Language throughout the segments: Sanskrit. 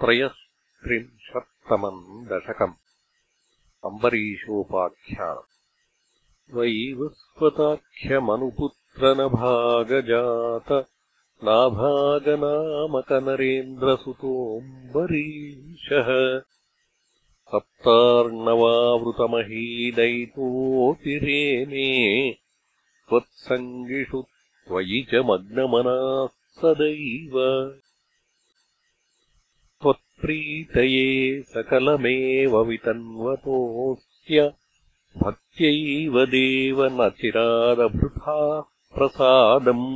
त्रयस्त्रिंशत्तमम् दशकम्। अम्बरीषोपाख्यानम् वैवस्वताख्यमनुपुत्रनभागजात नाभागनामकनरेन्द्रसुतोऽम्बरीशः। सप्तार्णवावृतमहीदयितोऽतिरेमे त्वत्सङ्गिषु त्वयि च मग्नमनाः सदैव त्वत्प्रीतये सकलमेव वितन्वतोऽस्य भक्त्यैव देव न चिरादभृथाः प्रसादम्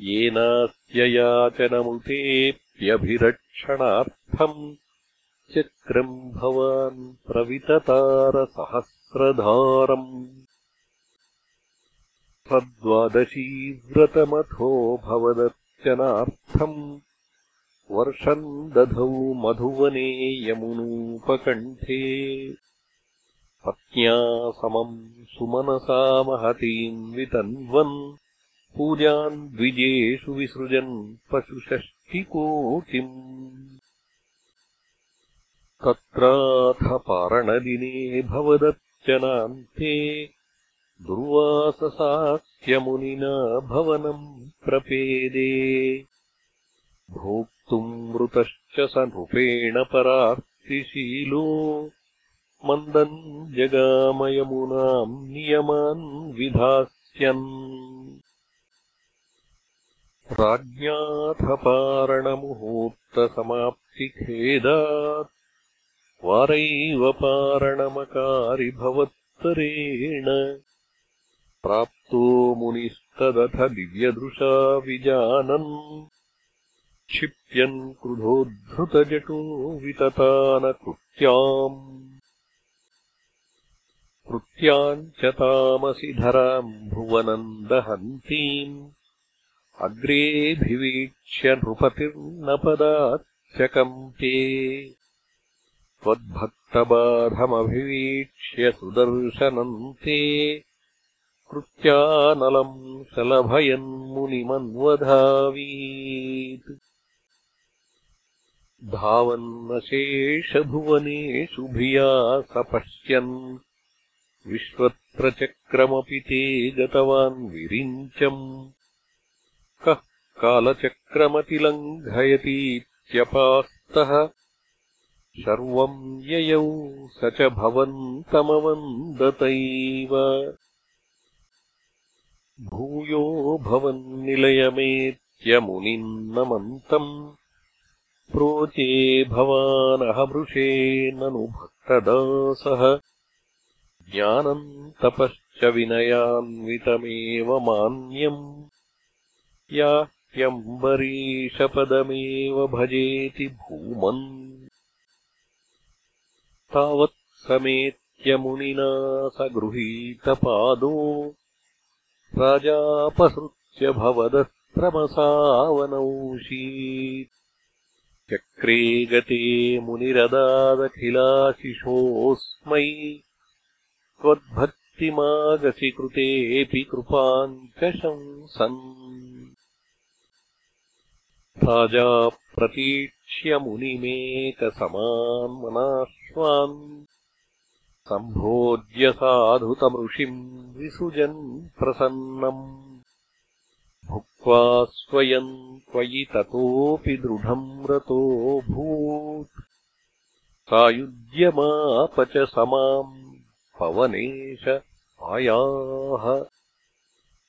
येनास्ययाचनमुतेऽप्यभिरक्षणार्थम् चक्रम् भवान् प्रविततारसहस्रधारम्। सद्वादशीव्रतमथो भवदर्चनार्थम् वर्षम् दधौ मधुवने यमुनूपकण्ठे। पत्न्या समम् सुमनसा महतीम् वितन्वन्। पूजाम् द्विजेषु विसृजन् पशुषष्टिकोटिम् तत्राथ पारणदिने भवदर्चनान्ते दुर्वाससास्यमुनिना भवनम् प्रपेदे। भोक्तुम् मृतश्च स नृपेण परार्तिशीलो मन्दम् जगामयमुनाम् नियमान् विधास्यन्। राज्ञाथपारणमुहूर्तसमाप्तिखेदात् वारैव पारणमकारि भवत्तरेण प्राप्तो मुनिस्तदथ दिव्यदृशा विजानन् क्षिप्यन् क्रुधोद्धृतजटो विततानकृत्याम्। कृत्याम् च तामसि धराम् भुवनम् दहन्तीम् अग्रेऽभिवीक्ष्य नृपतिर्नपदाच्चकम्पे त्वद्भक्तबाधमभिवीक्ष्य सुदर्शनम् ते। कृत्यानलम् शलभयन्मुनिमन्वधावीत् धावन्नशेषभुवनेषु भिया स पश्यन् विश्वत्रचक्रमपि ते गतवान् विरिञ्चम्। कः कालचक्रमतिलङ्घयतीत्यपास्तः। शर्वम् ययौ स च भवन्तमवन्दतैव। भूयो भवन्निलयमेत्यमुनिम् नमन्तम् प्रोचे भवानहमृषे ननु भक्तदासः। ज्ञानम् तपश्च विनयान्वितमेव मान्यम्। या ह्यम्बरीषपदमेव भजेति भूमन्। तावत्समेत्यमुनिना स गृहीतपादो राजापसृत्य भवदस्त्रमसावनौषीत् चक्रे गते मुनिरदादखिलाशिषोऽस्मै त्वद्भक्तिमागसि कृतेऽपि कृपाम् च शंसन् राजा प्रतीक्ष्य मुनिमेकसमान्मनाश्वान् सम्भोज्य साधुतमृषिम् विसृजन् प्रसन्नम् भुक्त्वा स्वयम् त्वयि ततोऽपि दृढम् रतोऽभूत् सायुज्यमाप च समाम् पवनेश आयाः